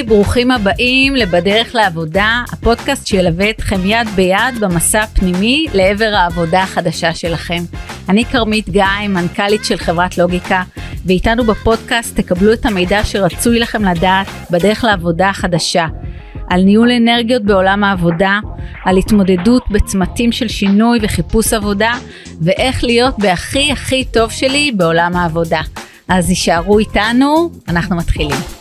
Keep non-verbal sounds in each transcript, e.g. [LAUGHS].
היי, ברוכים הבאים ל"בדרך לעבודה", הפודקאסט שילווה אתכם יד ביד במסע הפנימי לעבר העבודה החדשה שלכם. אני כרמית גיא, מנכ"לית של חברת לוגיקה, ואיתנו בפודקאסט תקבלו את המידע שרצוי לכם לדעת בדרך לעבודה החדשה. על ניהול אנרגיות בעולם העבודה, על התמודדות בצמתים של שינוי וחיפוש עבודה, ואיך להיות בהכי הכי טוב שלי בעולם העבודה. אז הישארו איתנו, אנחנו מתחילים.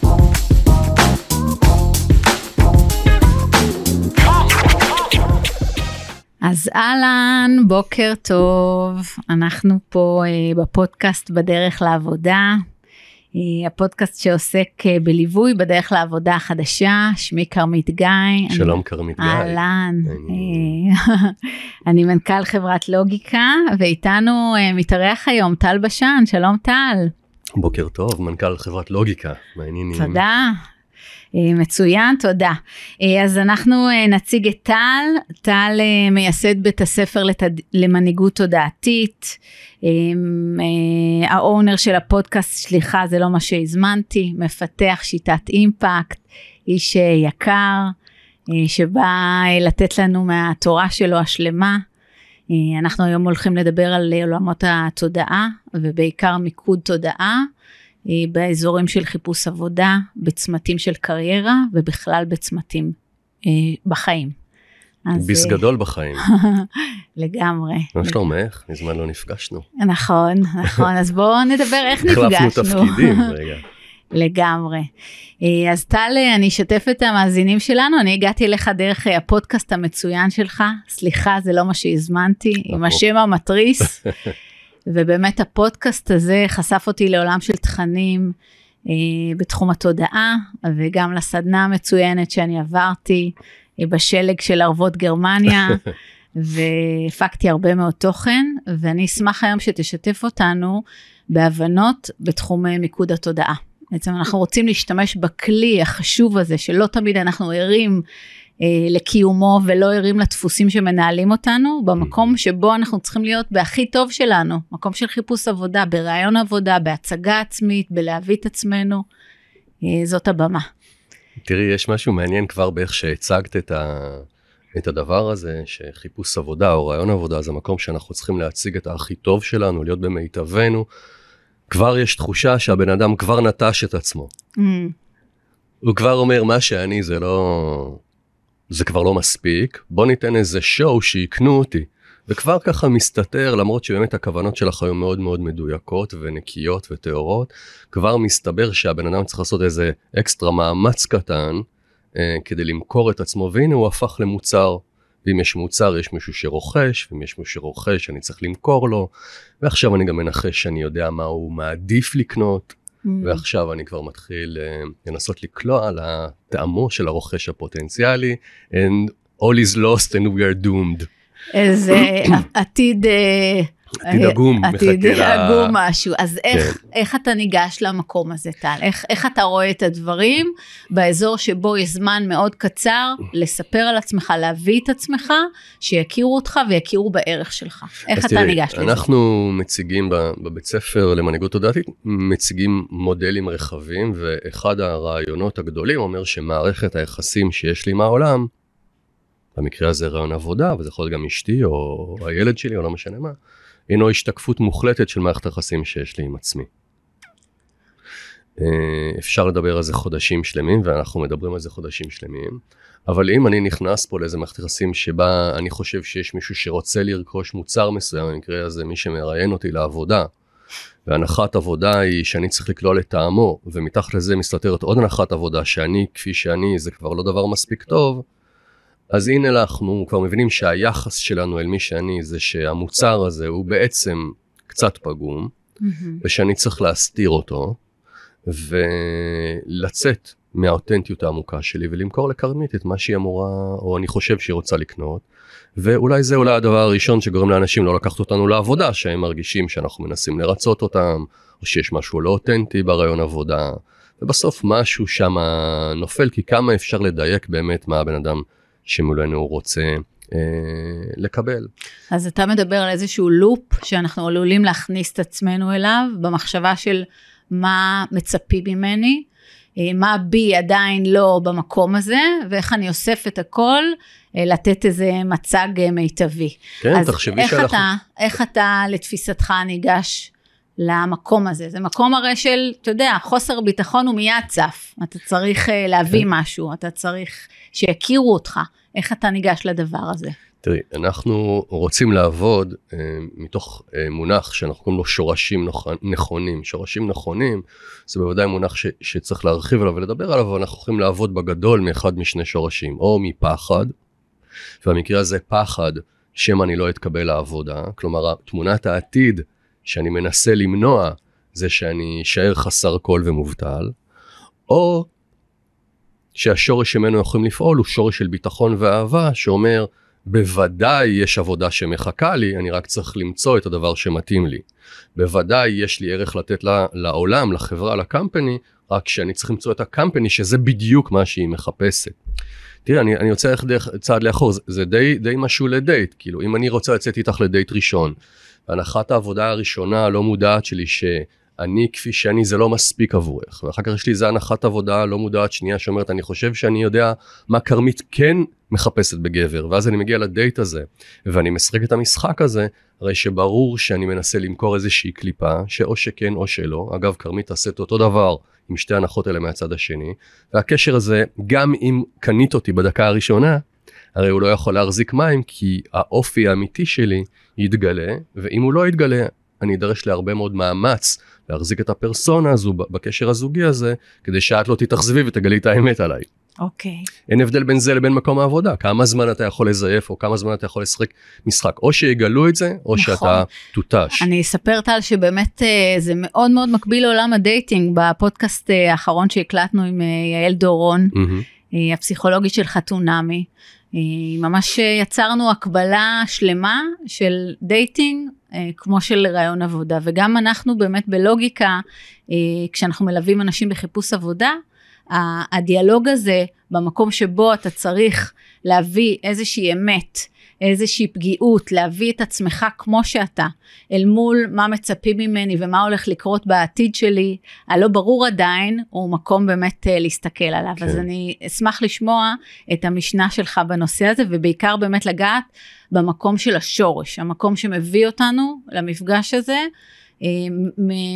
אז אהלן, בוקר טוב, אנחנו פה אה, בפודקאסט בדרך לעבודה, אה, הפודקאסט שעוסק אה, בליווי בדרך לעבודה החדשה, שמי כרמית גיא. שלום אני... כרמית גיא. אהלן, אני... אה, [LAUGHS] אני מנכ"ל חברת לוגיקה, ואיתנו אה, מתארח היום טל בשן, שלום טל. בוקר טוב, מנכ"ל חברת לוגיקה, מעניינים. תודה, מצוין, תודה. אה, אז אנחנו אה, נציג את טל, טל מייסד בית הספר לתד... למנהיגות תודעתית, האונר של הפודקאסט סליחה זה לא מה שהזמנתי, מפתח שיטת אימפקט, איש יקר, שבא לתת לנו מהתורה שלו השלמה. אנחנו היום הולכים לדבר על עולמות התודעה ובעיקר מיקוד תודעה. אה, באזורים של חיפוש עבודה, בצמתים של קריירה ובכלל בצמתים אה, בחיים. ביס אז, גדול בחיים. [LAUGHS] לגמרי. מה שלומך? מזמן לא נפגשנו. נכון, נכון, אז בואו נדבר איך נפגשנו. החלפנו תפקידים, רגע. [LAUGHS] לגמרי. אה, אז טל, אני אשתף את המאזינים שלנו, אני הגעתי אליך דרך הפודקאסט המצוין שלך, סליחה, זה לא מה שהזמנתי, עם השם המתריס. [LAUGHS] ובאמת הפודקאסט הזה חשף אותי לעולם של תכנים אה, בתחום התודעה, וגם לסדנה המצוינת שאני עברתי אה, בשלג של ערבות גרמניה, [LAUGHS] והפקתי הרבה מאוד תוכן, ואני אשמח היום שתשתף אותנו בהבנות בתחום אה, מיקוד התודעה. בעצם אנחנו רוצים להשתמש בכלי החשוב הזה, שלא תמיד אנחנו ערים לקיומו ולא ערים לדפוסים שמנהלים אותנו, במקום שבו אנחנו צריכים להיות בהכי טוב שלנו, מקום של חיפוש עבודה, בראיון עבודה, בהצגה עצמית, בלהביא את עצמנו, אה, זאת הבמה. תראי, יש משהו מעניין כבר באיך שהצגת את, ה... את הדבר הזה, שחיפוש עבודה או ראיון עבודה זה מקום שאנחנו צריכים להציג את הכי טוב שלנו, להיות במיטבנו. כבר יש תחושה שהבן אדם כבר נטש את עצמו. Mm. הוא כבר אומר, מה שאני זה לא... זה כבר לא מספיק, בוא ניתן איזה שואו שיקנו אותי. וכבר ככה מסתתר, למרות שבאמת הכוונות שלך היו מאוד מאוד מדויקות ונקיות וטהורות, כבר מסתבר שהבן אדם צריך לעשות איזה אקסטרה מאמץ קטן אה, כדי למכור את עצמו, והנה הוא הפך למוצר. ואם יש מוצר, יש מישהו שרוכש, ואם יש מישהו שרוכש, אני צריך למכור לו, ועכשיו אני גם מנחש שאני יודע מה הוא מעדיף לקנות. ועכשיו אני כבר מתחיל uh, לנסות לקלוע על הטעמו של הרוכש הפוטנציאלי, and all is lost and we are doomed. איזה [CLEARS THROAT] עתיד... עתיד עגום, מחכה ל... עתיד עגום משהו. אז איך, כן. איך אתה ניגש למקום הזה, טל? איך, איך אתה רואה את הדברים באזור שבו יש זמן מאוד קצר לספר על עצמך, להביא את עצמך, שיכירו אותך ויכירו בערך שלך? איך אתה תראי, ניגש לזה? אנחנו מציגים בבית ספר למנהיגות תודעתית, מציגים מודלים רחבים, ואחד הרעיונות הגדולים אומר שמערכת היחסים שיש לי עם העולם, במקרה הזה רעיון עבודה, וזה יכול להיות גם אשתי או הילד שלי או לא משנה מה, הינו השתקפות מוחלטת של מערכת היחסים שיש לי עם עצמי. אה, אפשר לדבר על זה חודשים שלמים, ואנחנו מדברים על זה חודשים שלמים, אבל אם אני נכנס פה לאיזה מערכת יחסים שבה אני חושב שיש מישהו שרוצה לרכוש מוצר מסוים, במקרה הזה מי שמראיין אותי לעבודה, והנחת עבודה היא שאני צריך לקלוע לטעמו, ומתחת לזה מסתתרת עוד הנחת עבודה שאני כפי שאני זה כבר לא דבר מספיק טוב, אז הנה אנחנו כבר מבינים שהיחס שלנו אל מי שאני זה שהמוצר הזה הוא בעצם קצת פגום, mm-hmm. ושאני צריך להסתיר אותו, ולצאת מהאותנטיות העמוקה שלי ולמכור לכרמית את מה שהיא אמורה, או אני חושב שהיא רוצה לקנות. ואולי זה אולי הדבר הראשון שגורם לאנשים לא לקחת אותנו לעבודה, שהם מרגישים שאנחנו מנסים לרצות אותם, או שיש משהו לא אותנטי ברעיון עבודה, ובסוף משהו שם נופל, כי כמה אפשר לדייק באמת מה הבן אדם שמולנו הוא רוצה אה, לקבל. אז אתה מדבר על איזשהו לופ שאנחנו עלולים להכניס את עצמנו אליו, במחשבה של מה מצפים ממני, אה, מה בי עדיין לא במקום הזה, ואיך אני אוסף את הכל, אה, לתת איזה מצג אה, מיטבי. כן, תחשבי איך שאנחנו... אתה, איך אתה לתפיסתך ניגש למקום הזה? זה מקום הרי של, אתה יודע, חוסר ביטחון הוא מיד צף. אתה צריך להביא כן. משהו, אתה צריך שיכירו אותך. איך אתה ניגש לדבר הזה? תראי, אנחנו רוצים לעבוד אה, מתוך אה, מונח שאנחנו קוראים לו שורשים נכ- נכונים. שורשים נכונים זה בוודאי מונח ש, שצריך להרחיב עליו ולדבר עליו, אבל אנחנו יכולים לעבוד בגדול מאחד משני שורשים, או מפחד, ובמקרה הזה פחד שמא אני לא אתקבל לעבודה, כלומר תמונת העתיד שאני מנסה למנוע זה שאני אשאר חסר קול ומובטל, או שהשורש שממנו יכולים לפעול הוא שורש של ביטחון ואהבה שאומר בוודאי יש עבודה שמחכה לי, אני רק צריך למצוא את הדבר שמתאים לי. בוודאי יש לי ערך לתת לה, לעולם, לחברה, לקמפני, רק שאני צריך למצוא את הקמפני שזה בדיוק מה שהיא מחפשת. תראה, אני, אני רוצה ללכת דרך צעד לאחור, זה, זה די, די משהו לדייט, כאילו אם אני רוצה לצאת איתך לדייט ראשון, והנחת העבודה הראשונה הלא מודעת שלי שאני כפי שאני זה לא מספיק עבורך, ואחר כך יש לי איזה הנחת עבודה לא מודעת שנייה שאומרת אני חושב שאני יודע מה כרמית כן מחפשת בגבר, ואז אני מגיע לדייט הזה, ואני משחק את המשחק הזה, הרי שברור שאני מנסה למכור איזושהי קליפה, שאו שכן או שלא, אגב כרמית תעשה את אותו דבר עם שתי הנחות האלה מהצד השני, והקשר הזה, גם אם קנית אותי בדקה הראשונה, הרי הוא לא יכול להחזיק מים, כי האופי האמיתי שלי יתגלה, ואם הוא לא יתגלה, אני אדרש להרבה מאוד מאמץ להחזיק את הפרסונה הזו בקשר הזוגי הזה, כדי שאת לא תתאכזבי ותגלי את האמת עליי. אוקיי. אין הבדל בין זה לבין מקום העבודה, כמה זמן אתה יכול לזייף או כמה זמן אתה יכול לשחק משחק, או שיגלו את זה, או נכון. שאתה תותש. אני אספר טל שבאמת אה, זה מאוד מאוד מקביל לעולם ה dating בפודקאסט אה, האחרון שהקלטנו עם אה, יעל דורון. אה, הפסיכולוגית של חתונמי. ממש יצרנו הקבלה שלמה של dating כמו של ראיון עבודה. וגם אנחנו באמת בלוגיקה אה, כשאנחנו מלווים אנשים בחיפוש עבודה הדיאלוג הזה במקום שבו אתה צריך להביא איזושהי אמת איזושהי פגיעות, להביא את עצמך כמו שאתה, אל מול מה מצפים ממני ומה הולך לקרות בעתיד שלי, הלא ברור עדיין, הוא מקום באמת אה, להסתכל עליו. כן. אז אני אשמח לשמוע את המשנה שלך בנושא הזה, ובעיקר באמת לגעת במקום של השורש, המקום שמביא אותנו למפגש הזה אה,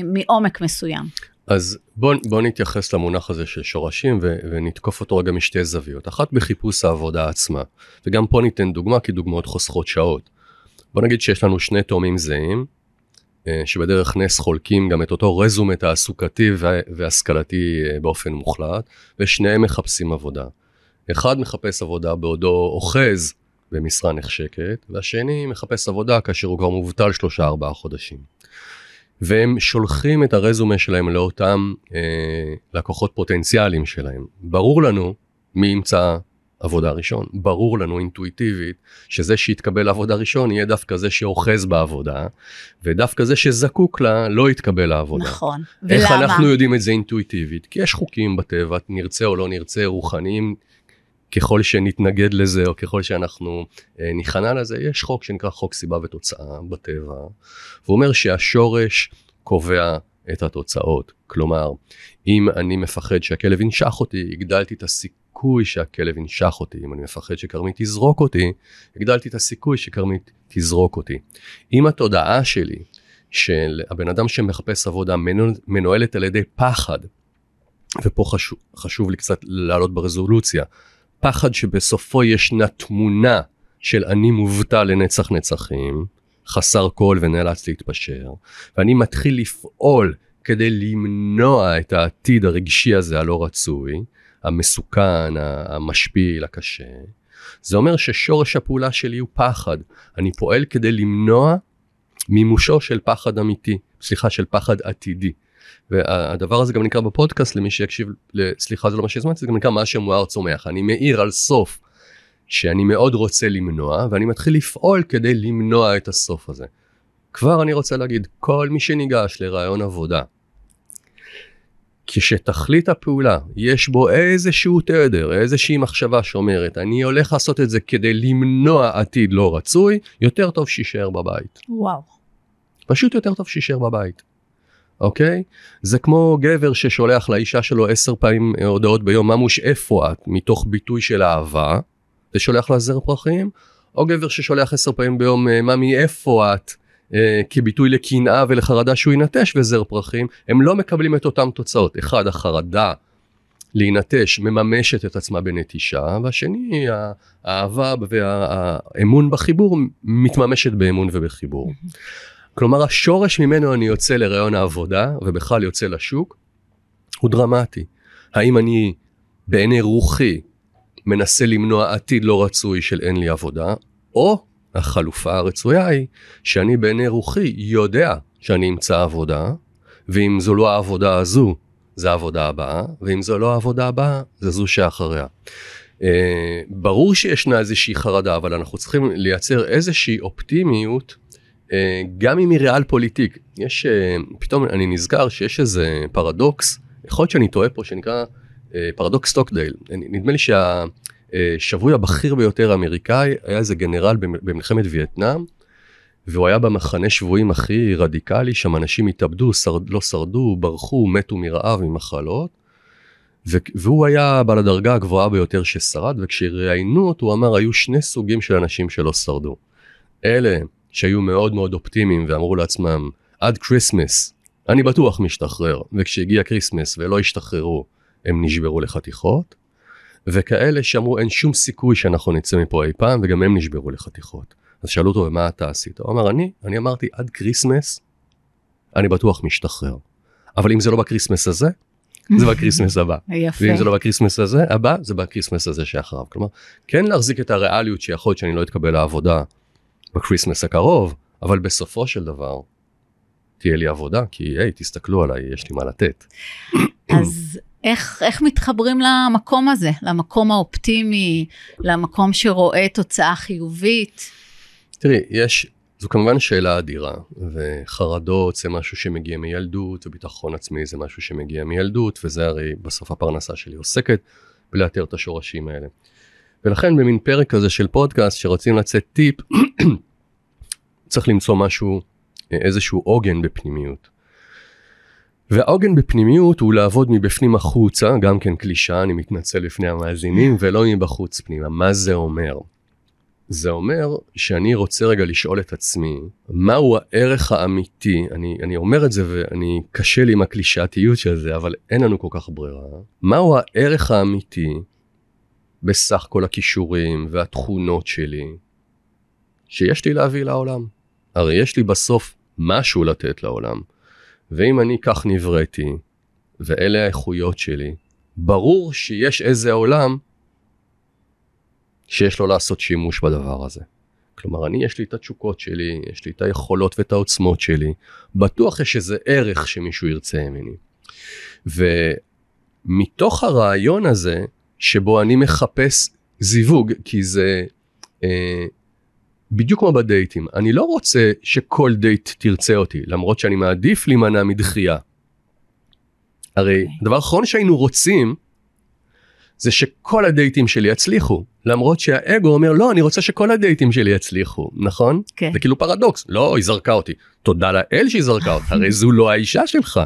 מעומק מסוים. אז בוא, בוא נתייחס למונח הזה של שורשים ו, ונתקוף אותו רגע משתי זוויות. אחת בחיפוש העבודה עצמה, וגם פה ניתן דוגמה כי דוגמאות חוסכות שעות. בוא נגיד שיש לנו שני תאומים זהים, אה, שבדרך נס חולקים גם את אותו רזומה תעסוקתי וה- והשכלתי אה, באופן מוחלט, ושניהם מחפשים עבודה. אחד מחפש עבודה בעודו אוחז במשרה נחשקת, והשני מחפש עבודה כאשר הוא כבר מובטל שלושה ארבעה חודשים. והם שולחים את הרזומה שלהם לאותם אה, לקוחות פוטנציאליים שלהם. ברור לנו מי ימצא עבודה ראשון, ברור לנו אינטואיטיבית שזה שיתקבל לעבודה ראשון יהיה דווקא זה שאוחז בעבודה, ודווקא זה שזקוק לה לא יתקבל לעבודה. נכון. איך ולמה? אנחנו יודעים את זה אינטואיטיבית? כי יש חוקים בטבע, נרצה או לא נרצה, רוחניים, ככל שנתנגד לזה או ככל שאנחנו אה, ניכנע לזה, יש חוק שנקרא חוק סיבה ותוצאה בטבע, והוא אומר שהשורש קובע את התוצאות. כלומר, אם אני מפחד שהכלב ינשך אותי, הגדלתי את הסיכוי שהכלב ינשך אותי. אם אני מפחד שכרמית תזרוק אותי, הגדלתי את הסיכוי שכרמית תזרוק אותי. אם התודעה שלי של הבן אדם שמחפש עבודה מנוהל- מנוהלת על ידי פחד, ופה חשוב, חשוב לי קצת לעלות ברזולוציה, פחד שבסופו ישנה תמונה של אני מובטל לנצח נצחים, חסר קול ונאלץ להתפשר, ואני מתחיל לפעול כדי למנוע את העתיד הרגשי הזה הלא רצוי, המסוכן, המשפיל, הקשה. זה אומר ששורש הפעולה שלי הוא פחד. אני פועל כדי למנוע מימושו של פחד אמיתי, סליחה, של פחד עתידי. והדבר הזה גם נקרא בפודקאסט למי שיקשיב, סליחה זה לא מה שהזמנתי, זה גם נקרא מה שמואר צומח. אני מאיר על סוף שאני מאוד רוצה למנוע, ואני מתחיל לפעול כדי למנוע את הסוף הזה. כבר אני רוצה להגיד, כל מי שניגש לרעיון עבודה, כשתכלית הפעולה יש בו איזשהו תדר, איזושהי מחשבה שאומרת, אני הולך לעשות את זה כדי למנוע עתיד לא רצוי, יותר טוב שישאר בבית. וואו. פשוט יותר טוב שישאר בבית. אוקיי? זה כמו גבר ששולח לאישה שלו עשר פעמים הודעות ביום, ממוש איפה את? מתוך ביטוי של אהבה, ושולח לה זר פרחים, או גבר ששולח עשר פעמים ביום, ממי איפה את? אה, כביטוי לקנאה ולחרדה שהוא ינטש וזר פרחים, הם לא מקבלים את אותם תוצאות. אחד, החרדה להינטש מממשת את עצמה בנטישה, והשני, האהבה והאמון בחיבור מתממשת באמון ובחיבור. כלומר, השורש ממנו אני יוצא לרעיון העבודה, ובכלל יוצא לשוק, הוא דרמטי. האם אני בעיני רוחי מנסה למנוע עתיד לא רצוי של אין לי עבודה, או החלופה הרצויה היא שאני בעיני רוחי יודע שאני אמצא עבודה, ואם זו לא העבודה הזו, זה העבודה הבאה, ואם זו לא העבודה הבאה, זה זו שאחריה. Uh, ברור שישנה איזושהי חרדה, אבל אנחנו צריכים לייצר איזושהי אופטימיות, גם אם היא ריאל פוליטיק. יש, uh, פתאום אני נזכר שיש איזה פרדוקס, יכול להיות שאני טועה פה, שנקרא אה, פרדוקס סטוקדייל. נדמה לי שה... שבוי הבכיר ביותר האמריקאי היה איזה גנרל במלחמת וייטנאם, והוא היה במחנה שבויים הכי רדיקלי, שם אנשים התאבדו, שרד, לא שרדו, ברחו, מתו מרעב, ממחלות. והוא היה בעל הדרגה הגבוהה ביותר ששרד, וכשראיינו אותו הוא אמר היו שני סוגים של אנשים שלא שרדו. אלה שהיו מאוד מאוד אופטימיים ואמרו לעצמם עד Christmas אני בטוח משתחרר, וכשהגיע Christmas ולא השתחררו הם נשברו לחתיכות. וכאלה שאמרו אין שום סיכוי שאנחנו נצא מפה אי פעם וגם הם נשברו לחתיכות. אז שאלו אותו מה אתה עשית? הוא אמר אני, אני אמרתי עד כריסמס אני בטוח משתחרר. אבל אם זה לא ב Christmas הזה, זה ב Christmas הבא. [LAUGHS] יפה. ואם זה לא ב Christmas הזה, הבא זה ב Christmas הזה שאחריו. כלומר, כן להחזיק את הריאליות שיכול להיות שאני לא אתקבל לעבודה ב Christmas הקרוב, אבל בסופו של דבר תהיה לי עבודה, כי היי, תסתכלו עליי, יש לי מה לתת. [CLEARS THROAT] אז איך, איך מתחברים למקום הזה, למקום האופטימי, למקום שרואה תוצאה חיובית? תראי, יש, זו כמובן שאלה אדירה, וחרדות זה משהו שמגיע מילדות, וביטחון עצמי זה משהו שמגיע מילדות, וזה הרי בסוף הפרנסה שלי עוסקת בלאתר את השורשים האלה. ולכן במין פרק כזה של פודקאסט שרוצים לצאת טיפ, [CLEARS THROAT] צריך למצוא משהו, איזשהו עוגן בפנימיות. והעוגן בפנימיות הוא לעבוד מבפנים החוצה, גם כן קלישה, אני מתנצל לפני המאזינים, ולא מבחוץ פנימה. מה זה אומר? זה אומר שאני רוצה רגע לשאול את עצמי, מהו הערך האמיתי, אני, אני אומר את זה ואני קשה לי עם הקלישאתיות של זה, אבל אין לנו כל כך ברירה, מהו הערך האמיתי בסך כל הכישורים והתכונות שלי שיש לי להביא לעולם. הרי יש לי בסוף משהו לתת לעולם. ואם אני כך נבראתי, ואלה האיכויות שלי, ברור שיש איזה עולם שיש לו לעשות שימוש בדבר הזה. כלומר, אני, יש לי את התשוקות שלי, יש לי את היכולות ואת העוצמות שלי, בטוח יש איזה ערך שמישהו ירצה ממני. ומתוך הרעיון הזה, שבו אני מחפש זיווג, כי זה אה, בדיוק כמו בדייטים, אני לא רוצה שכל דייט תרצה אותי, למרות שאני מעדיף להימנע מדחייה. הרי okay. אוקיי. הדבר האחרון שהיינו רוצים, זה שכל הדייטים שלי יצליחו, למרות שהאגו אומר לא אני רוצה שכל הדייטים שלי יצליחו נכון okay. כן. זה כאילו פרדוקס לא היא זרקה אותי תודה לאל שהיא זרקה אותך הרי זו לא האישה שלך.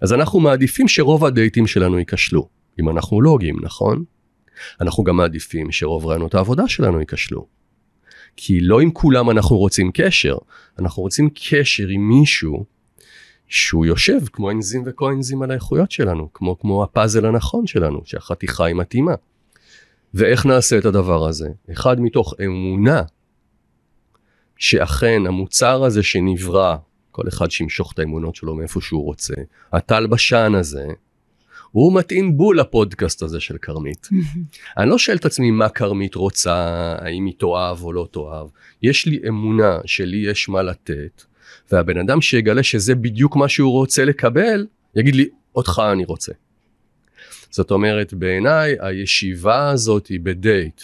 אז אנחנו מעדיפים שרוב הדייטים שלנו ייכשלו אם אנחנו לוגים נכון. אנחנו גם מעדיפים שרוב רעיונות העבודה שלנו ייכשלו. כי לא עם כולם אנחנו רוצים קשר, אנחנו רוצים קשר עם מישהו שהוא יושב כמו אנזים וקו-אנזים על האיכויות שלנו, כמו, כמו הפאזל הנכון שלנו, שהחתיכה היא מתאימה. ואיך נעשה את הדבר הזה? אחד מתוך אמונה שאכן המוצר הזה שנברא, כל אחד שימשוך את האמונות שלו מאיפה שהוא רוצה, הטל בשן הזה, הוא מתאים בול לפודקאסט הזה של כרמית. [LAUGHS] אני לא שואל את עצמי מה כרמית רוצה, האם היא תאהב או לא תאהב. יש לי אמונה שלי יש מה לתת, והבן אדם שיגלה שזה בדיוק מה שהוא רוצה לקבל, יגיד לי, אותך אני רוצה. זאת אומרת, בעיניי הישיבה הזאת היא בדייט,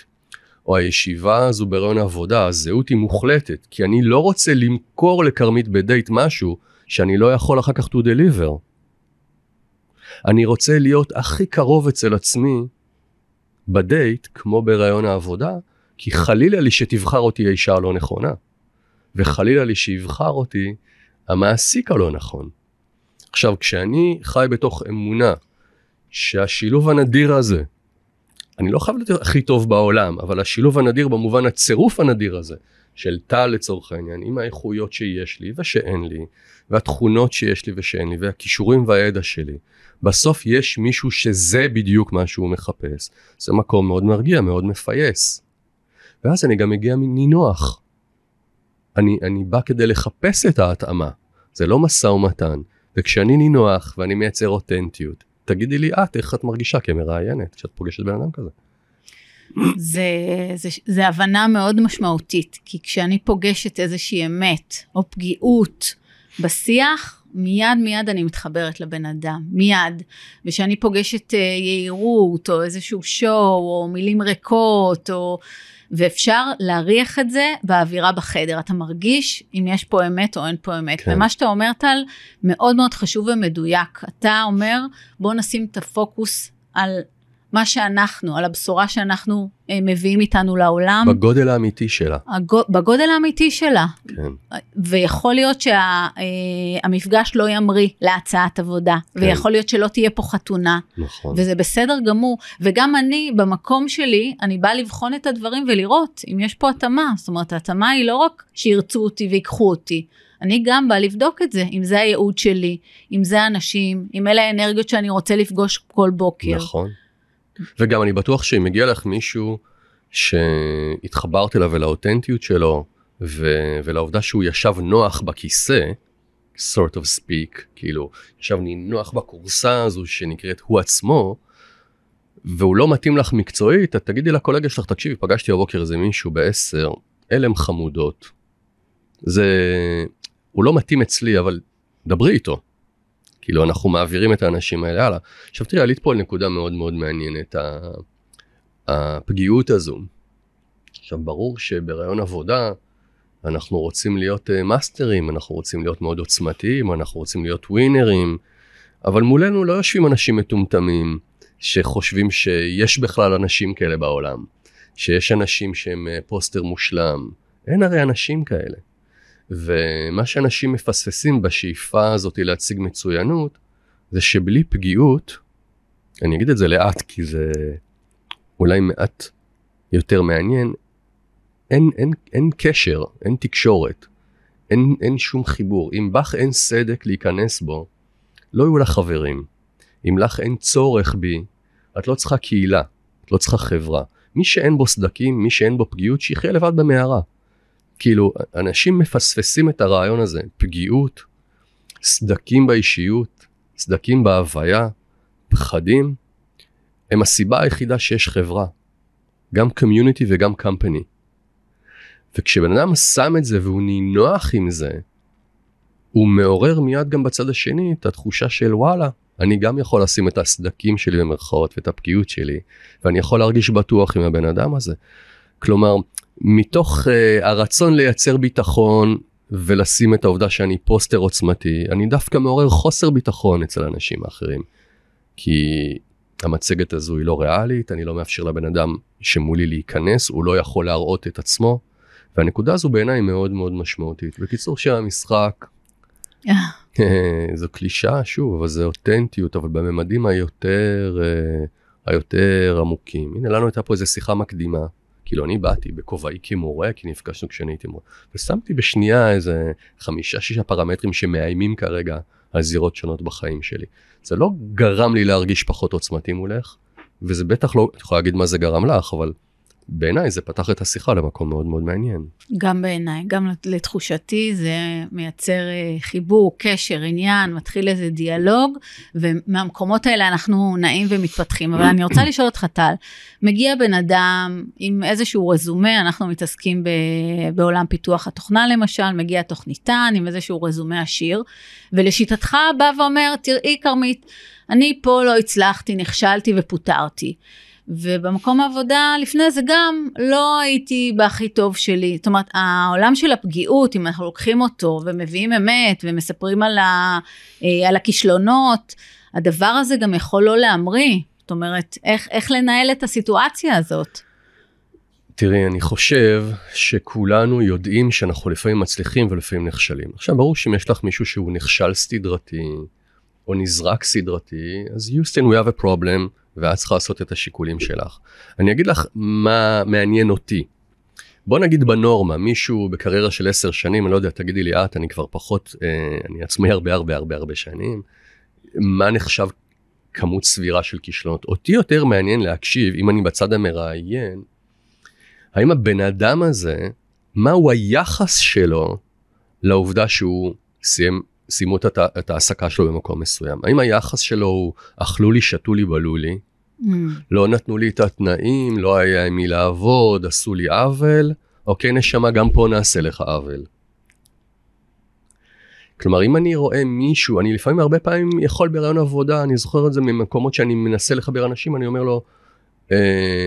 או הישיבה הזו ברעיון עבודה, הזהות היא מוחלטת, כי אני לא רוצה למכור לכרמית בדייט משהו שאני לא יכול אחר כך to deliver. אני רוצה להיות הכי קרוב אצל עצמי בדייט, כמו ברעיון העבודה, כי חלילה לי שתבחר אותי האישה הלא נכונה, וחלילה לי שיבחר אותי המעסיק הלא נכון. עכשיו, כשאני חי בתוך אמונה שהשילוב הנדיר הזה, אני לא חייב להיות הכי טוב בעולם, אבל השילוב הנדיר במובן הצירוף הנדיר הזה, של טל לצורך העניין, עם האיכויות שיש לי ושאין לי, והתכונות שיש לי ושאין לי, והכישורים והידע שלי, בסוף יש מישהו שזה בדיוק מה שהוא מחפש. זה מקום מאוד מרגיע, מאוד מפייס. ואז אני גם מגיע מנינוח. אני, אני בא כדי לחפש את ההתאמה, זה לא משא ומתן. וכשאני נינוח ואני מייצר אותנטיות, תגידי לי את איך את מרגישה כמראיינת כשאת פוגשת בן אדם כזה. זה, זה, זה הבנה מאוד משמעותית, כי כשאני פוגשת איזושהי אמת או פגיעות בשיח, מיד מיד אני מתחברת לבן אדם, מיד. וכשאני פוגשת uh, יהירות או איזשהו שואו או מילים ריקות או... ואפשר להריח את זה באווירה בחדר. אתה מרגיש אם יש פה אמת או אין פה אמת. כן. ומה שאתה אומר טל מאוד מאוד חשוב ומדויק. אתה אומר בוא נשים את הפוקוס על מה שאנחנו, על הבשורה שאנחנו אה, מביאים איתנו לעולם. בגודל האמיתי שלה. הגו, בגודל האמיתי שלה. כן. ויכול להיות שהמפגש אה, לא ימריא להצעת עבודה, כן. ויכול להיות שלא תהיה פה חתונה. נכון. וזה בסדר גמור. וגם אני, במקום שלי, אני באה לבחון את הדברים ולראות אם יש פה התאמה. זאת אומרת, ההתאמה היא לא רק שירצו אותי ויקחו אותי. אני גם באה לבדוק את זה, אם זה הייעוד שלי, אם זה האנשים, אם אלה האנרגיות שאני רוצה לפגוש כל בוקר. נכון. וגם אני בטוח שאם מגיע לך מישהו שהתחברת אליו ולאותנטיות שלו ו- ולעובדה שהוא ישב נוח בכיסא, sort of speak, כאילו ישב נינוח בכורסה הזו שנקראת הוא עצמו, והוא לא מתאים לך מקצועית, את תגידי לקולגה שלך, תקשיבי, פגשתי הבוקר איזה מישהו בעשר, אלה הם חמודות. זה, הוא לא מתאים אצלי, אבל דברי איתו. כאילו אנחנו מעבירים את האנשים האלה הלאה. עכשיו תראה, עלית פה על נקודה מאוד מאוד מעניינת, הפגיעות הזו. עכשיו ברור שברעיון עבודה אנחנו רוצים להיות uh, מאסטרים, אנחנו רוצים להיות מאוד עוצמתיים, אנחנו רוצים להיות ווינרים, אבל מולנו לא יושבים אנשים מטומטמים שחושבים שיש בכלל אנשים כאלה בעולם, שיש אנשים שהם uh, פוסטר מושלם, אין הרי אנשים כאלה. ומה שאנשים מפספסים בשאיפה הזאת להציג מצוינות, זה שבלי פגיעות, אני אגיד את זה לאט כי זה אולי מעט יותר מעניין, אין, אין, אין קשר, אין תקשורת, אין, אין שום חיבור. אם בך אין סדק להיכנס בו, לא יהיו לך חברים. אם לך אין צורך בי, את לא צריכה קהילה, את לא צריכה חברה. מי שאין בו סדקים, מי שאין בו פגיעות, שיחיה לבד במערה. כאילו, אנשים מפספסים את הרעיון הזה, פגיעות, סדקים באישיות, סדקים בהוויה, פחדים, הם הסיבה היחידה שיש חברה, גם קומיוניטי וגם קמפני. וכשבן אדם שם את זה והוא נינוח עם זה, הוא מעורר מיד גם בצד השני את התחושה של וואלה, אני גם יכול לשים את הסדקים שלי במרכאות ואת הפגיעות שלי, ואני יכול להרגיש בטוח עם הבן אדם הזה. כלומר, מתוך uh, הרצון לייצר ביטחון ולשים את העובדה שאני פוסטר עוצמתי, אני דווקא מעורר חוסר ביטחון אצל אנשים אחרים. כי המצגת הזו היא לא ריאלית, אני לא מאפשר לבן אדם שמולי להיכנס, הוא לא יכול להראות את עצמו, והנקודה הזו בעיניי מאוד מאוד משמעותית. בקיצור, שם המשחק, אה. זו קלישה שוב, אבל זה אותנטיות, אבל בממדים היותר, uh, היותר עמוקים. הנה לנו הייתה פה איזו שיחה מקדימה. כאילו אני באתי בכובעי כמורה, כי נפגשנו כשאני הייתי מורה, ושמתי בשנייה איזה חמישה שישה פרמטרים שמאיימים כרגע על זירות שונות בחיים שלי. זה לא גרם לי להרגיש פחות עוצמתי מולך, וזה בטח לא, את יכולה להגיד מה זה גרם לך, אבל בעיניי זה פתח את השיחה למקום מאוד מאוד מעניין. גם בעיניי, גם לתחושתי זה מייצר אה, חיבור, קשר, עניין, מתחיל איזה דיאלוג, ומהמקומות האלה אנחנו נעים ומתפתחים. אבל אני רוצה לשאול אותך, טל, מגיע בן אדם עם איזשהו רזומה, אנחנו מתעסקים ב, בעולם פיתוח התוכנה למשל, מגיע תוכניתן עם איזשהו רזומה עשיר, ולשיטתך בא ואומר, תראי כרמית, אני פה לא הצלחתי, נכשלתי ופוטרתי. ובמקום העבודה לפני זה גם לא הייתי בהכי טוב שלי. זאת אומרת, העולם של הפגיעות, אם אנחנו לוקחים אותו ומביאים אמת ומספרים על, ה, אה, על הכישלונות, הדבר הזה גם יכול לא להמריא. זאת אומרת, איך, איך לנהל את הסיטואציה הזאת? תראי, אני חושב שכולנו יודעים שאנחנו לפעמים מצליחים ולפעמים נכשלים. עכשיו, ברור שאם יש לך מישהו שהוא נכשל סדרתי, או נזרק סדרתי, אז יוסטין, we have a problem, ואת צריכה לעשות את השיקולים שלך. אני אגיד לך מה מעניין אותי. בוא נגיד בנורמה, מישהו בקריירה של עשר שנים, אני לא יודע, תגידי לי את, אני כבר פחות, אה, אני עצמי הרבה הרבה הרבה הרבה שנים, מה נחשב כמות סבירה של כישלונות? אותי יותר מעניין להקשיב, אם אני בצד המראיין, האם הבן אדם הזה, מהו היחס שלו לעובדה שהוא סיים, סיימו את, ההעסקה שלו במקום מסוים? האם היחס שלו הוא אכלו לי, שתו לי, בלו לי? Mm. לא נתנו לי את התנאים, לא היה עם מי לעבוד, עשו לי עוול, אוקיי נשמה, גם פה נעשה לך עוול. כלומר, אם אני רואה מישהו, אני לפעמים הרבה פעמים יכול ברעיון עבודה, אני זוכר את זה ממקומות שאני מנסה לחבר אנשים, אני אומר לו, אה,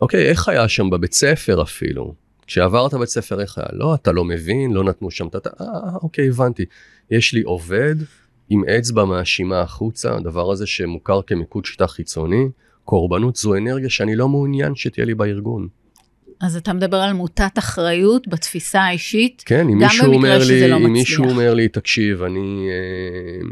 אוקיי, איך היה שם בבית ספר אפילו? כשעברת בית ספר, איך היה? לא, אתה לא מבין, לא נתנו שם את ה... אה, אוקיי, הבנתי. יש לי עובד עם אצבע מאשימה החוצה, הדבר הזה שמוכר כמיקוד שיטה חיצוני, קורבנות זו אנרגיה שאני לא מעוניין שתהיה לי בארגון. אז אתה מדבר על מוטת אחריות בתפיסה האישית, כן, אם מישהו אומר לי, לא אם מישהו אומר לי, תקשיב, אני אה,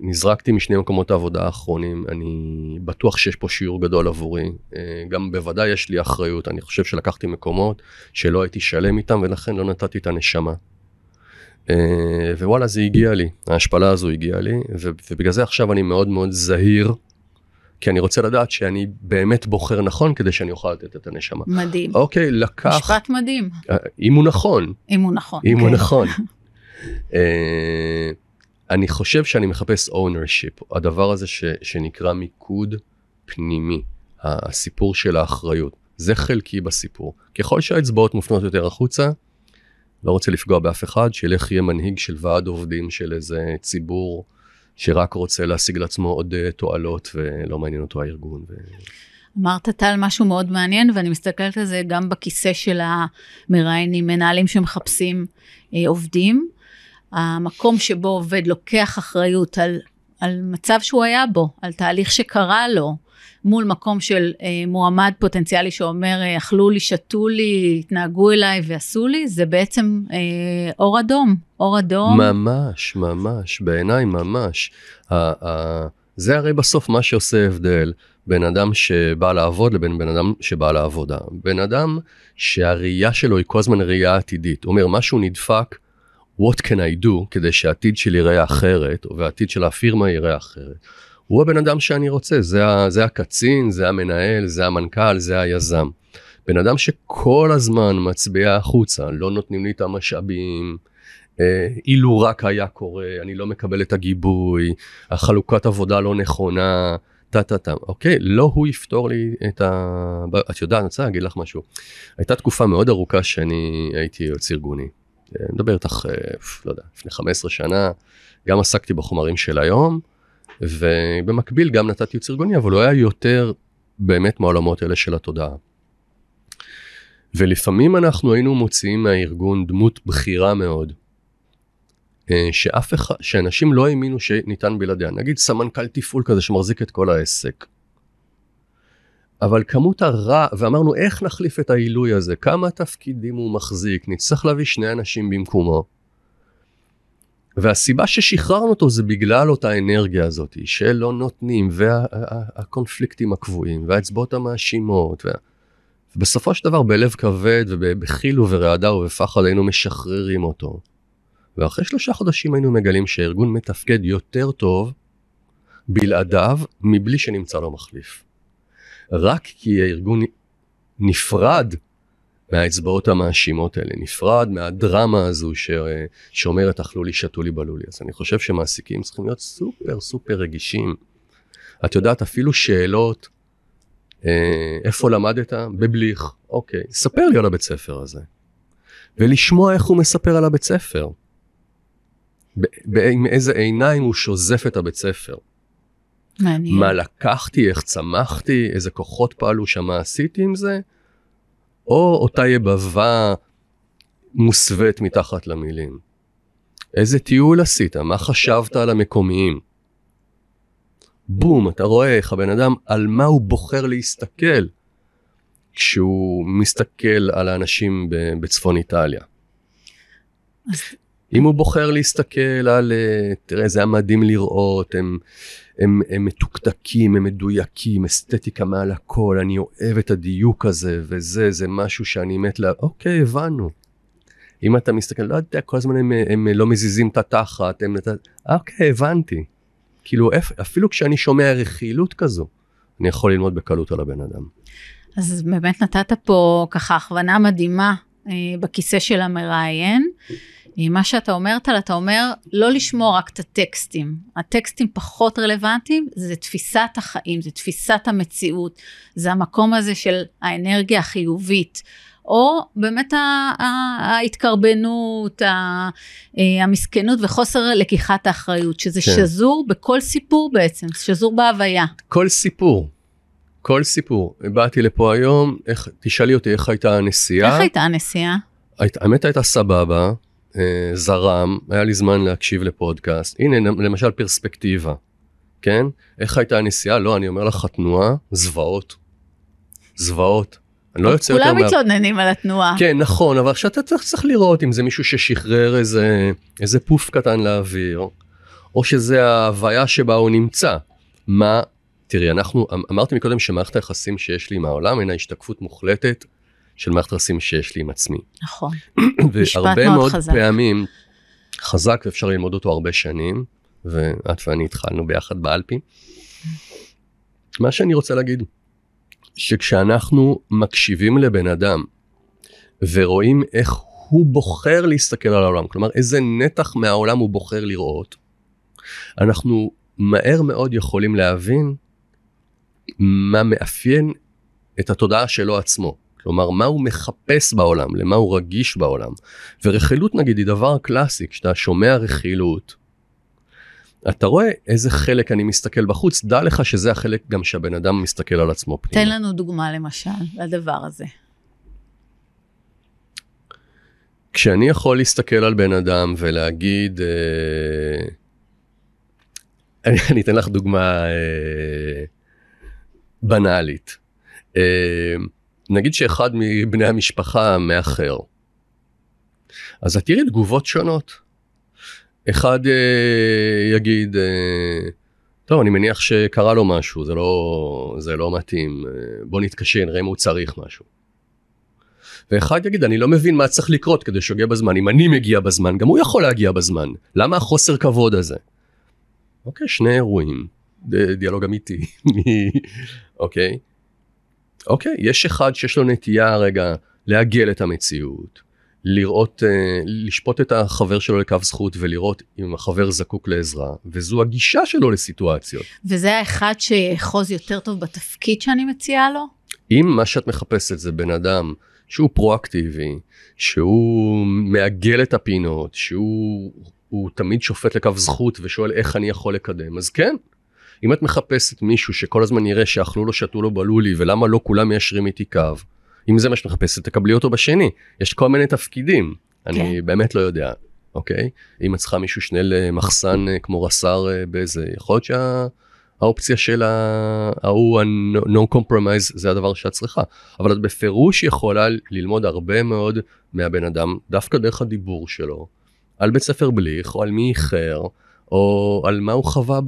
נזרקתי משני מקומות העבודה האחרונים, אני בטוח שיש פה שיעור גדול עבורי, אה, גם בוודאי יש לי אחריות, אני חושב שלקחתי מקומות שלא הייתי שלם איתם ולכן לא נתתי את הנשמה. אה, ווואלה זה הגיע לי, ההשפלה הזו הגיעה לי, ובגלל זה עכשיו אני מאוד מאוד זהיר, כי אני רוצה לדעת שאני באמת בוחר נכון כדי שאני אוכל לתת את הנשמה. מדהים. אוקיי, לקח... משפט מדהים. אה, אם הוא נכון. אם הוא נכון. אם הוא כן. נכון. [LAUGHS] אני חושב שאני מחפש ownership, הדבר הזה ש, שנקרא מיקוד פנימי, הסיפור של האחריות. זה חלקי בסיפור. ככל שהאצבעות מופנות יותר החוצה, לא רוצה לפגוע באף אחד, שילך יהיה מנהיג של ועד עובדים של איזה ציבור שרק רוצה להשיג לעצמו עוד אה, תועלות ולא מעניין אותו הארגון. ו... אמרת טל משהו מאוד מעניין ואני מסתכלת על זה גם בכיסא של המראיינים, מנהלים שמחפשים אה, עובדים. המקום שבו עובד לוקח אחריות על, על מצב שהוא היה בו, על תהליך שקרה לו, מול מקום של אה, מועמד פוטנציאלי שאומר, אה, אכלו לי, שתו לי, התנהגו אליי ועשו לי, זה בעצם אה, אור אדום, אור אדום. ממש, ממש, בעיניי ממש. ה- ה- זה הרי בסוף מה שעושה הבדל בין אדם שבא לעבוד לבין בן אדם שבא לעבודה. בן אדם שהראייה שלו היא כל הזמן ראייה עתידית. הוא אומר, משהו נדפק, what can I do כדי שהעתיד שלי ייראה אחרת, והעתיד של הפירמה ייראה אחרת. הוא הבן אדם שאני רוצה, זה, זה הקצין, זה המנהל, זה המנכ"ל, זה היזם. בן אדם שכל הזמן מצביע החוצה, לא נותנים לי את המשאבים, אה, אילו רק היה קורה, אני לא מקבל את הגיבוי, החלוקת עבודה לא נכונה, טה טה טה, אוקיי, לא הוא יפתור לי את ה... את יודעת, אני רוצה להגיד לך משהו. הייתה תקופה מאוד ארוכה שאני הייתי יועץ ארגוני. מדבר איתך, אה, לא יודע, לפני 15 שנה, גם עסקתי בחומרים של היום. ובמקביל גם נתתי ייעוץ ארגוני, אבל הוא היה יותר באמת מהעולמות האלה של התודעה. ולפעמים אנחנו היינו מוציאים מהארגון דמות בכירה מאוד, אה, שאף אחד, שאנשים לא האמינו שניתן בלעדיה, נגיד סמנכ"ל תפעול כזה שמחזיק את כל העסק. אבל כמות הרע, ואמרנו איך נחליף את העילוי הזה, כמה תפקידים הוא מחזיק, נצטרך להביא שני אנשים במקומו. והסיבה ששחררנו אותו זה בגלל אותה אנרגיה הזאת שלא נותנים והקונפליקטים וה, הקבועים והאצבעות המאשימות. וה... ובסופו של דבר בלב כבד ובחיל וברעדה ובפחד היינו משחררים אותו. ואחרי שלושה חודשים היינו מגלים שהארגון מתפקד יותר טוב בלעדיו מבלי שנמצא לו מחליף. רק כי הארגון נפרד מהאצבעות המאשימות האלה, נפרד מהדרמה הזו ש... שאומרת אכלו לי, שתו לי, בלו לי. אז אני חושב שמעסיקים צריכים להיות סופר סופר רגישים. את יודעת, אפילו שאלות, אה, איפה למדת? בבליך. אוקיי, ספר לי על הבית ספר הזה. ולשמוע איך הוא מספר על הבית ספר. עם איזה עיניים הוא שוזף את הבית ספר. מעניין. מה לקחתי, איך צמחתי, איזה כוחות פעלו שם, מה עשיתי עם זה, או אותה יבבה מוסווית מתחת למילים. איזה טיול עשית? מה חשבת על המקומיים? בום, אתה רואה איך הבן אדם, על מה הוא בוחר להסתכל כשהוא מסתכל על האנשים בצפון איטליה. אם הוא בוחר להסתכל על, אה, תראה, זה היה מדהים לראות, הם, הם, הם מתוקתקים, הם מדויקים, אסתטיקה מעל הכל, אני אוהב את הדיוק הזה, וזה, זה משהו שאני מת לה... אוקיי, הבנו. אם אתה מסתכל, לא יודע, כל הזמן הם, הם לא מזיזים את התחת, הם... אוקיי, הבנתי. כאילו, אפילו כשאני שומע רכילות כזו, אני יכול ללמוד בקלות על הבן אדם. אז באמת נתת פה ככה הכוונה מדהימה אה, בכיסא של המראיין. מה שאתה אומרת על, אתה אומר לא לשמור רק את הטקסטים. הטקסטים פחות רלוונטיים, זה תפיסת החיים, זה תפיסת המציאות, זה המקום הזה של האנרגיה החיובית. או באמת ההתקרבנות, אה, המסכנות וחוסר לקיחת האחריות, שזה כן. שזור בכל סיפור בעצם, שזור בהוויה. כל סיפור, כל סיפור. באתי לפה היום, איך, תשאלי אותי איך הייתה הנסיעה. איך הייתה הנסיעה? האמת הייתה סבבה, זרם, היה לי זמן להקשיב לפודקאסט. הנה, למשל פרספקטיבה, כן? איך הייתה הנסיעה? לא, אני אומר לך, התנועה, זוועות. זוועות. אני לא יוצא יותר... כולם מתלוננים על התנועה. כן, נכון, אבל עכשיו אתה צריך, צריך לראות אם זה מישהו ששחרר איזה, איזה פוף קטן לאוויר, או שזה ההוויה שבה הוא נמצא. מה, תראי, אנחנו, אמ, אמרתי מקודם שמערכת היחסים שיש לי עם העולם אינה השתקפות מוחלטת של מערכת היחסים שיש לי עם עצמי. נכון, [CLEARS THROAT] והרבה מאוד חזק. פעמים, חזק ואפשר ללמוד אותו הרבה שנים, ואת ואני התחלנו ביחד באלפים. מה שאני רוצה להגיד, שכשאנחנו מקשיבים לבן אדם ורואים איך הוא בוחר להסתכל על העולם, כלומר איזה נתח מהעולם הוא בוחר לראות, אנחנו מהר מאוד יכולים להבין מה מאפיין את התודעה שלו עצמו. כלומר, מה הוא מחפש בעולם, למה הוא רגיש בעולם. ורכילות נגיד היא דבר קלאסי, כשאתה שומע רכילות, אתה רואה איזה חלק אני מסתכל בחוץ, דע לך שזה החלק גם שהבן אדם מסתכל על עצמו פנימה. תן לנו דוגמה למשל לדבר הזה. כשאני יכול להסתכל על בן אדם ולהגיד, אה, אני, אני אתן לך דוגמה אה, בנאלית. אה, נגיד שאחד מבני המשפחה מאחר, אז את תראי תגובות שונות. אחד אה, יגיד, אה, טוב, אני מניח שקרה לו משהו, זה לא, זה לא מתאים, אה, בוא נתקשר, נראה אם הוא צריך משהו. ואחד יגיד, אני לא מבין מה צריך לקרות כדי שיגיע בזמן. אם אני מגיע בזמן, גם הוא יכול להגיע בזמן. למה החוסר כבוד הזה? אוקיי, שני אירועים, דיאלוג אמיתי. [LAUGHS] אוקיי? אוקיי, יש אחד שיש לו נטייה רגע לעגל את המציאות, לראות, אה, לשפוט את החבר שלו לקו זכות ולראות אם החבר זקוק לעזרה, וזו הגישה שלו לסיטואציות. וזה האחד שיאחוז יותר טוב בתפקיד שאני מציעה לו? אם מה שאת מחפשת זה בן אדם שהוא פרואקטיבי, שהוא מעגל את הפינות, שהוא תמיד שופט לקו זכות ושואל איך אני יכול לקדם, אז כן. אם את מחפשת מישהו שכל הזמן יראה שאכלו לו, שתו לו בלולי, ולמה לא כולם מיישרים איתי קו, אם זה מה שאת מחפשת, תקבלי אותו בשני. יש כל מיני תפקידים, אני כן. באמת לא יודע, אוקיי? אם את צריכה מישהו שני למחסן אה, כמו רס"ר אה, באיזה, יכול להיות שהאופציה של ההוא, ה-no compromise, זה הדבר שאת צריכה. אבל את בפירוש יכולה ללמוד הרבה מאוד מהבן אדם, דווקא דרך הדיבור שלו, על בית ספר בליך, או על מי איחר. או על מה הוא חווה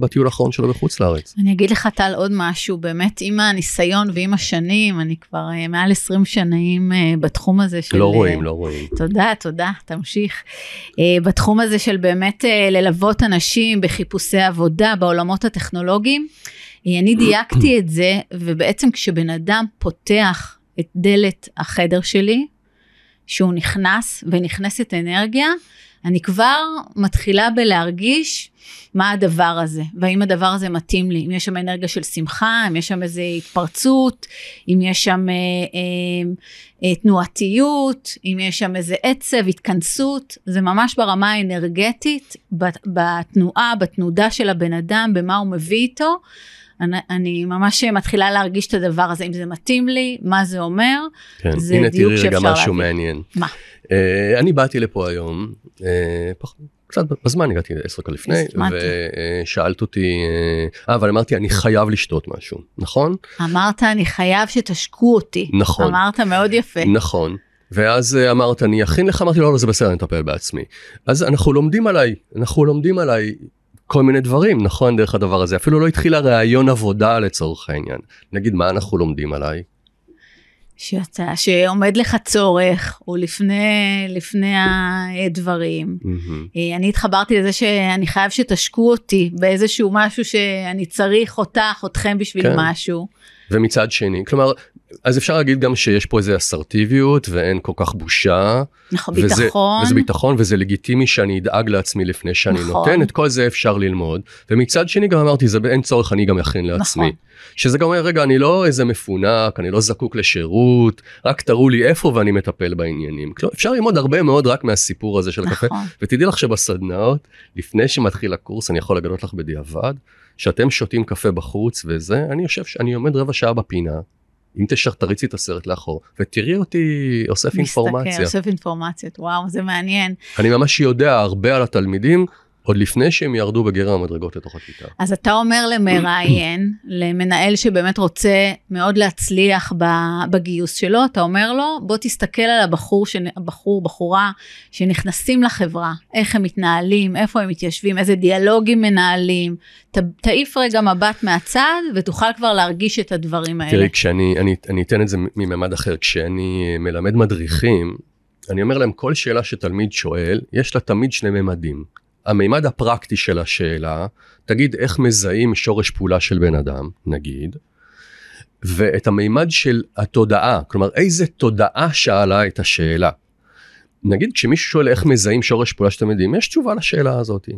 בטיול האחרון שלו בחוץ לארץ. אני אגיד לך טל עוד משהו, באמת עם הניסיון ועם השנים, אני כבר uh, מעל 20 שנים uh, בתחום הזה של... לא רואים, uh, לא רואים. תודה, תודה, תמשיך. בתחום הזה של באמת ללוות אנשים בחיפושי עבודה בעולמות הטכנולוגיים, אני דייקתי את זה, ובעצם כשבן אדם פותח את דלת החדר שלי, שהוא נכנס ונכנסת אנרגיה, אני כבר מתחילה בלהרגיש מה הדבר הזה, והאם הדבר הזה מתאים לי, אם יש שם אנרגיה של שמחה, אם יש שם איזו התפרצות, אם יש שם אה, אה, אה, תנועתיות, אם יש שם איזה עצב, התכנסות, זה ממש ברמה האנרגטית, בתנועה, בתנודה של הבן אדם, במה הוא מביא איתו. אני, אני ממש מתחילה להרגיש את הדבר הזה, אם זה מתאים לי, מה זה אומר, כן, זה דיוק שאפשר להביא. הנה תראי רגע משהו מעניין. מה? Uh, אני באתי לפה היום, uh, פח, קצת בזמן הגעתי עשר דקות לפני, ושאלת אותי, אה, אבל אמרתי אני חייב לשתות משהו, נכון? אמרת אני חייב שתשקו אותי. נכון. אמרת מאוד יפה. נכון. ואז אה, אמרת, אני אכין לך, אמרתי, לא, לא, זה בסדר, אני אטפל בעצמי. אז אנחנו לומדים עליי, אנחנו לומדים עליי כל מיני דברים, נכון, דרך הדבר הזה. אפילו לא התחילה ראיון עבודה לצורך העניין. נגיד, מה אנחנו לומדים עליי? שאתה, שעומד לך צורך, או לפני, לפני הדברים. Mm-hmm. אני התחברתי לזה שאני חייב שתשקו אותי באיזשהו משהו שאני צריך אותך, אתכם בשביל כן. משהו. ומצד שני, כלומר, אז אפשר להגיד גם שיש פה איזה אסרטיביות ואין כל כך בושה. נכון, וזה, ביטחון. וזה ביטחון וזה לגיטימי שאני אדאג לעצמי לפני שאני נכון. נותן, את כל זה אפשר ללמוד. ומצד שני גם אמרתי, זה אין צורך, אני גם אכין לעצמי. נכון. שזה גם אומר, רגע, אני לא איזה מפונק, אני לא זקוק לשירות, רק תראו לי איפה ואני מטפל בעניינים. כלומר, אפשר ללמוד הרבה מאוד רק מהסיפור הזה של נכון. הקפה. ותדעי לך שבסדנאות, לפני שמתחיל הקורס, אני יכול לגלות לך בדיעבד, שאתם שותים קפה בחוץ וזה, אני יושב, אני עומד רבע שעה בפינה, אם תשך תריצי את הסרט לאחור ותראי אותי אוסף מסתכל, אינפורמציה. מסתכל, אוסף אינפורמציות, וואו, זה מעניין. אני ממש יודע הרבה על התלמידים, עוד לפני שהם ירדו בגרם המדרגות לתוך הכיתה. אז אתה אומר למראיין, [CLEARS THROAT] למנהל שבאמת רוצה מאוד להצליח בגיוס שלו, אתה אומר לו, בוא תסתכל על הבחור, הבחור, בחורה, שנכנסים לחברה, איך הם מתנהלים, איפה הם מתיישבים, איזה דיאלוגים מנהלים, ת, תעיף רגע מבט מהצד, ותוכל כבר להרגיש את הדברים האלה. תראי, כשאני, אני, אני אתן את זה מממד אחר, כשאני מלמד מדריכים, אני אומר להם, כל שאלה שתלמיד שואל, יש לה תמיד שני ממדים. המימד הפרקטי של השאלה, תגיד איך מזהים שורש פעולה של בן אדם, נגיד, ואת המימד של התודעה, כלומר איזה תודעה שאלה את השאלה. נגיד כשמישהו שואל איך מזהים שורש פעולה שאתם יודעים, יש תשובה לשאלה הזאת.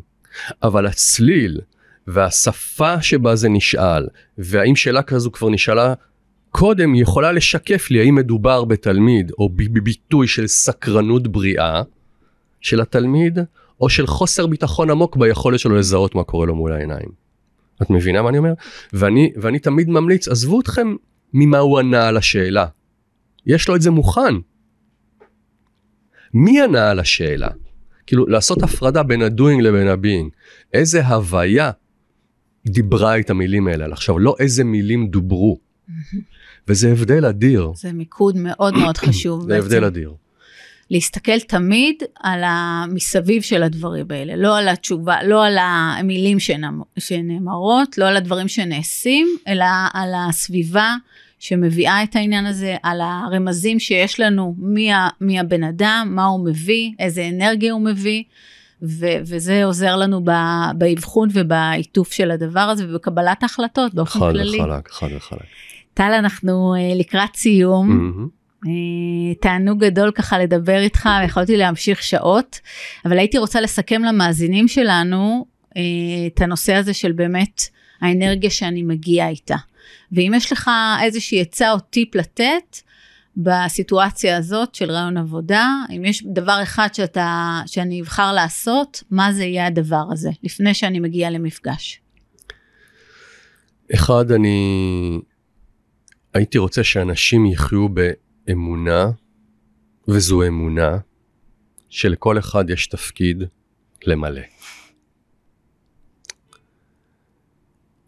אבל הצליל והשפה שבה זה נשאל, והאם שאלה כזו כבר נשאלה קודם, יכולה לשקף לי האם מדובר בתלמיד או בביטוי של סקרנות בריאה של התלמיד, או של חוסר ביטחון עמוק ביכולת שלו לזהות מה קורה לו מול העיניים. את מבינה מה אני אומר? ואני, ואני תמיד ממליץ, עזבו אתכם ממה הוא ענה על השאלה. יש לו את זה מוכן. מי ענה על השאלה? כאילו, לעשות הפרדה בין ה-doing לבין ה-being. איזה הוויה דיברה את המילים האלה. עכשיו, לא איזה מילים דוברו. וזה הבדל אדיר. זה מיקוד מאוד מאוד חשוב. זה הבדל אדיר. להסתכל תמיד על המסביב של הדברים האלה, לא על התשובה, לא על המילים שנאמרות, לא על הדברים שנעשים, אלא על הסביבה שמביאה את העניין הזה, על הרמזים שיש לנו מי, מי הבן אדם, מה הוא מביא, איזה אנרגיה הוא מביא. ו- וזה עוזר לנו באבחון ובעיטוף של הדבר הזה ובקבלת ההחלטות באופן חד כללי. חד וחלק, חד וחלק. טל, אנחנו uh, לקראת סיום. Mm-hmm. אה, תענוג גדול ככה לדבר איתך, ויכולתי להמשיך שעות, אבל הייתי רוצה לסכם למאזינים שלנו אה, את הנושא הזה של באמת האנרגיה שאני מגיעה איתה. ואם יש לך איזושהי עצה או טיפ לתת, בסיטואציה הזאת של רעיון עבודה, אם יש דבר אחד שאתה, שאני אבחר לעשות, מה זה יהיה הדבר הזה, לפני שאני מגיעה למפגש? אחד, אני הייתי רוצה שאנשים יחיו אמונה, וזו אמונה שלכל אחד יש תפקיד למלא.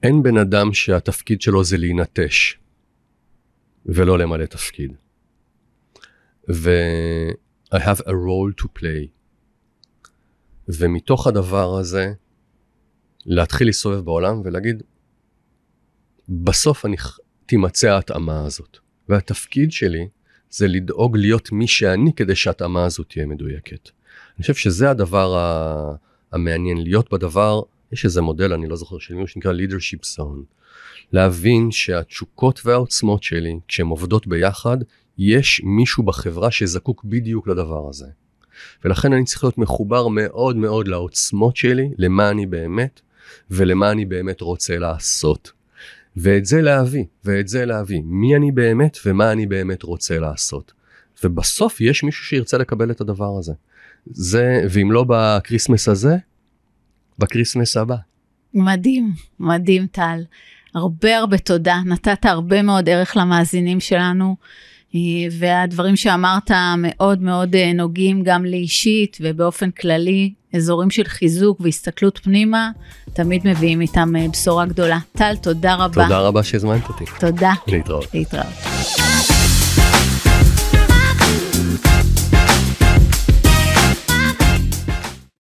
אין בן אדם שהתפקיד שלו זה להינטש ולא למלא תפקיד. ו- I have a role to play. ומתוך הדבר הזה, להתחיל להסתובב בעולם ולהגיד, בסוף אני תימצא ההתאמה הזאת. והתפקיד שלי זה לדאוג להיות מי שאני כדי שההתאמה הזו תהיה מדויקת. אני חושב שזה הדבר המעניין, להיות בדבר, יש איזה מודל, אני לא זוכר של מי שנקרא leadership zone. להבין שהתשוקות והעוצמות שלי, כשהן עובדות ביחד, יש מישהו בחברה שזקוק בדיוק לדבר הזה. ולכן אני צריך להיות מחובר מאוד מאוד לעוצמות שלי, למה אני באמת, ולמה אני באמת רוצה לעשות. ואת זה להביא, ואת זה להביא, מי אני באמת ומה אני באמת רוצה לעשות. ובסוף יש מישהו שירצה לקבל את הדבר הזה. זה, ואם לא ב Christmas הזה, ב Christmas הבא. מדהים, מדהים טל. הרבה הרבה תודה, נתת הרבה מאוד ערך למאזינים שלנו. אה, והדברים שאמרת מאוד מאוד אה, נוגעים גם לי אישית ובאופן כללי, אזורים של חיזוק והסתכלות פנימה, תמיד מביאים איתם אה, בשורה גדולה. טל, תודה רבה. תודה רבה שהזמנת אותי. תודה. להתראות. להתראות.